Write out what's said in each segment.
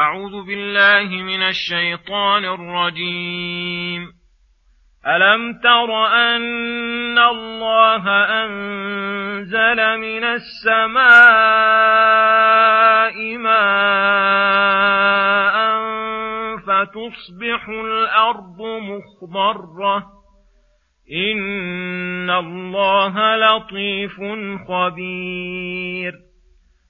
أعوذ بالله من الشيطان الرجيم. ألم تر أن الله أنزل من السماء ماء فتصبح الأرض مخضرة؟ إن الله لطيف خبير.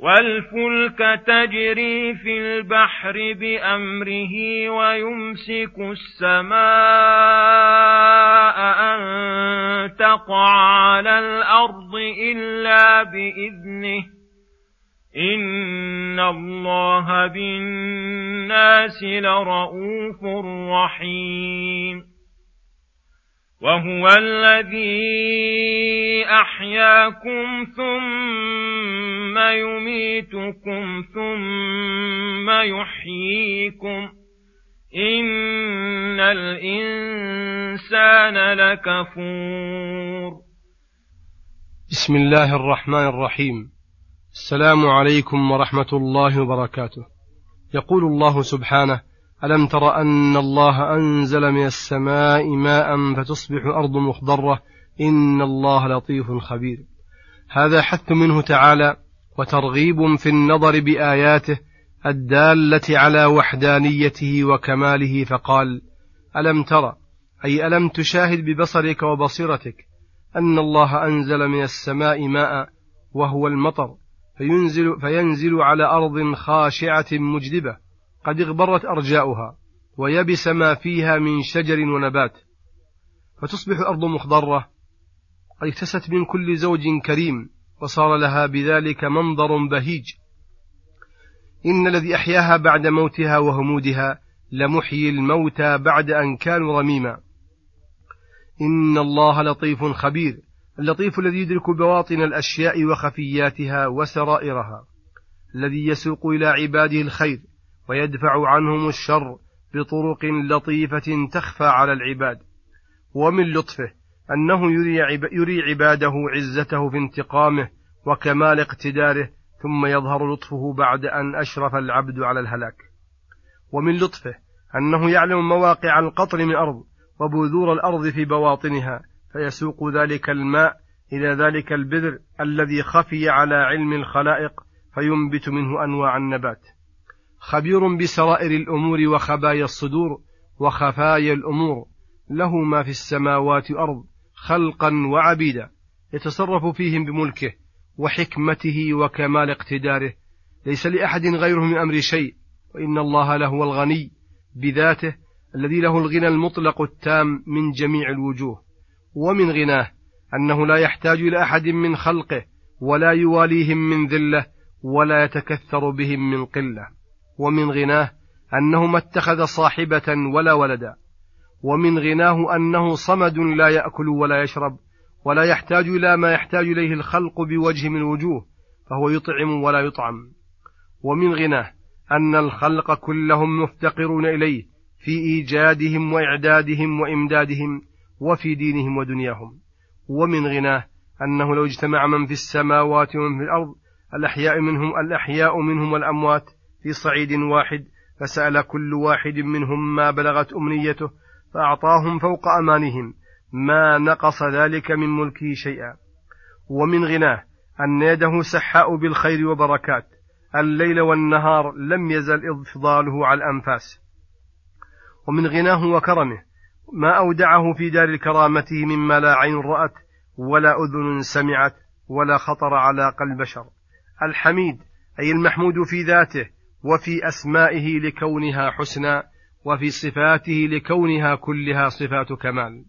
والفلك تجري في البحر بأمره ويمسك السماء أن تقع على الأرض إلا بإذنه. إن الله بالناس لرؤوف رحيم. وهو الذي احياكم ثم يميتكم ثم يحييكم ان الانسان لكفور. بسم الله الرحمن الرحيم. السلام عليكم ورحمه الله وبركاته. يقول الله سبحانه ألم تر أن الله أنزل من السماء ماء فتصبح الأرض مخضرة؟ إن الله لطيف خبير. هذا حث منه تعالى وترغيب في النظر بآياته الدالة على وحدانيته وكماله فقال ألم تر أي ألم تشاهد ببصرك وبصيرتك أن الله أنزل من السماء ماء وهو المطر فينزل, فينزل على أرض خاشعة مجدبة قد اغبرت أرجاؤها ويبس ما فيها من شجر ونبات فتصبح الأرض مخضرة قد اكتست من كل زوج كريم وصار لها بذلك منظر بهيج. إن الذي أحياها بعد موتها وهمودها لمحيي الموتى بعد أن كانوا رميما. إن الله لطيف خبير اللطيف الذي يدرك بواطن الأشياء وخفياتها وسرائرها الذي يسوق إلى عباده الخير ويدفع عنهم الشر بطرق لطيفة تخفى على العباد. ومن لطفه أنه يري عباده عزته في انتقامه وكمال اقتداره ثم يظهر لطفه بعد أن أشرف العبد على الهلاك. ومن لطفه أنه يعلم مواقع القطر من الأرض وبذور الأرض في بواطنها فيسوق ذلك الماء إلى ذلك البذر الذي خفي على علم الخلائق فينبت منه أنواع النبات. خبير بسرائر الأمور وخبايا الصدور وخفايا الأمور. له ما في السماوات والأرض خلقا وعبيدا يتصرف فيهم بملكه وحكمته وكمال اقتداره. ليس لأحد غيره من أمر شيء وإن الله لهو الغني بذاته الذي له الغنى المطلق التام من جميع الوجوه. ومن غناه أنه لا يحتاج إلى أحد من خلقه ولا يواليهم من ذلة ولا يتكثر بهم من قلة. ومن غناه أنه ما اتخذ صاحبة ولا ولدا. ومن غناه أنه صمد لا يأكل ولا يشرب ولا يحتاج إلى ما يحتاج إليه الخلق بوجه من الوجوه فهو يطعم ولا يطعم. ومن غناه أن الخلق كلهم مفتقرون إليه في إيجادهم وإعدادهم وإمدادهم وفي دينهم ودنياهم. ومن غناه أنه لو اجتمع من في السماوات ومن في الأرض الأحياء منهم الأحياء منهم والأموات في صعيد واحد فسأل كل واحد منهم ما بلغت أمنيته فأعطاهم فوق أمانهم ما نقص ذلك من ملكه شيئا. ومن غناه أن يده سحاء بالخير وبركات الليل والنهار لم يزل إفضاله على الأنفاس. ومن غناه وكرمه ما أودعه في دار كرامته مما لا عين رأت ولا أذن سمعت ولا خطر على قلب بشر. الحميد أي المحمود في ذاته وفي أسمائه لكونها حسنى وفي صفاته لكونها كلها صفات كمال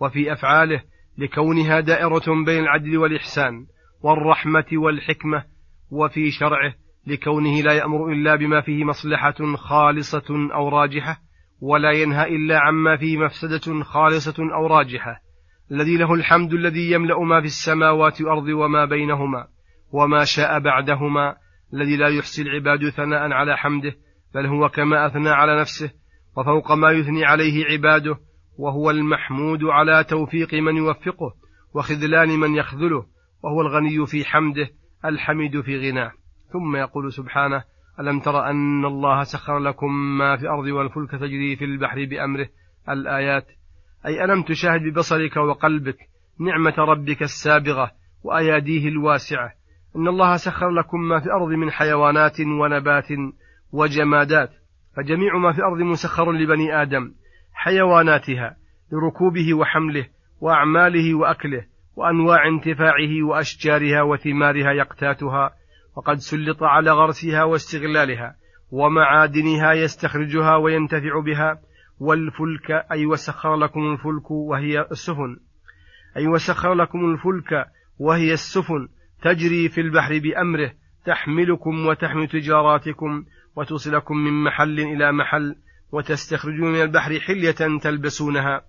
وفي أفعاله لكونها دائرة بين العدل والإحسان والرحمة والحكمة وفي شرعه لكونه لا يأمر إلا بما فيه مصلحة خالصة أو راجحة ولا ينهى إلا عما فيه مفسدة خالصة أو راجحة الذي له الحمد الذي يملأ ما في السماوات والأرض وما بينهما وما شاء بعدهما الذي لا يحصي العباد ثناء على حمده بل هو كما أثنى على نفسه وفوق ما يثني عليه عباده وهو المحمود على توفيق من يوفقه وخذلان من يخذله وهو الغني في حمده الحميد في غناه. ثم يقول سبحانه ألم تر أن الله سخر لكم ما في الأرض والفلك تجري في البحر بأمره؟ الآيات أي ألم تشاهد ببصرك وقلبك نعمة ربك السابغة وأياديه الواسعة؟ إن الله سخر لكم ما في الأرض من حيوانات ونبات وجمادات فجميع ما في الأرض مسخر لبني آدم حيواناتها لركوبه وحمله وأعماله وأكله وأنواع انتفاعه وأشجارها وثمارها يقتاتها وقد سلط على غرسها واستغلالها ومعادنها يستخرجها وينتفع بها والفلك أي وسخر لكم الفلك وهي السفن أي وسخر لكم الفلك وهي السفن تجري في البحر بأمره تحملكم وتحمل تجاراتكم وتوصلكم من محل إلى محل وتستخرجون من البحر حلية تلبسونها.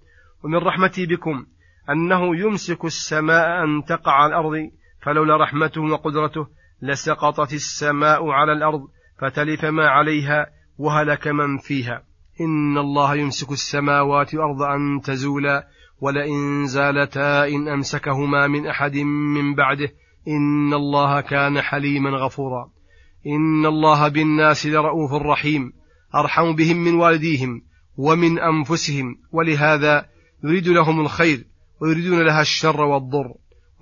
ومن رحمتي بكم أنه يمسك السماء أن تقع على الأرض فلولا رحمته وقدرته لسقطت السماء على الأرض فتلف ما عليها وهلك من فيها. إن الله يمسك السماوات والأرض أن تزولا ولئن زالتا إن أمسكهما من أحد من بعده. إن الله كان حليما غفورا. إن الله بالناس لرؤوف رحيم. أرحم بهم من والديهم ومن أنفسهم ولهذا يريد لهم الخير ويريدون لها الشر والضر.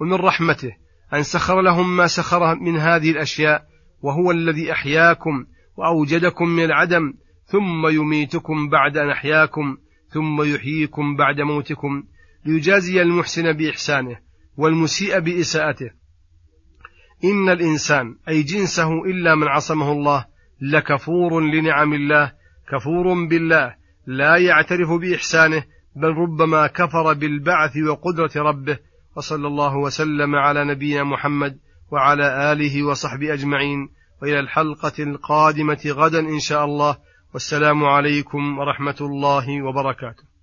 ومن رحمته أن سخر لهم ما سخر من هذه الأشياء وهو الذي أحياكم وأوجدكم من العدم ثم يميتكم بعد أن أحياكم ثم يحييكم بعد موتكم. ليجازي المحسن بإحسانه والمسيء بإساءته. إن الإنسان أي جنسه إلا من عصمه الله لكفور لنعم الله كفور بالله لا يعترف بإحسانه بل ربما كفر بالبعث وقدرة ربه وصلى الله وسلم على نبينا محمد وعلى آله وصحبه أجمعين وإلى الحلقة القادمة غدا إن شاء الله والسلام عليكم ورحمة الله وبركاته.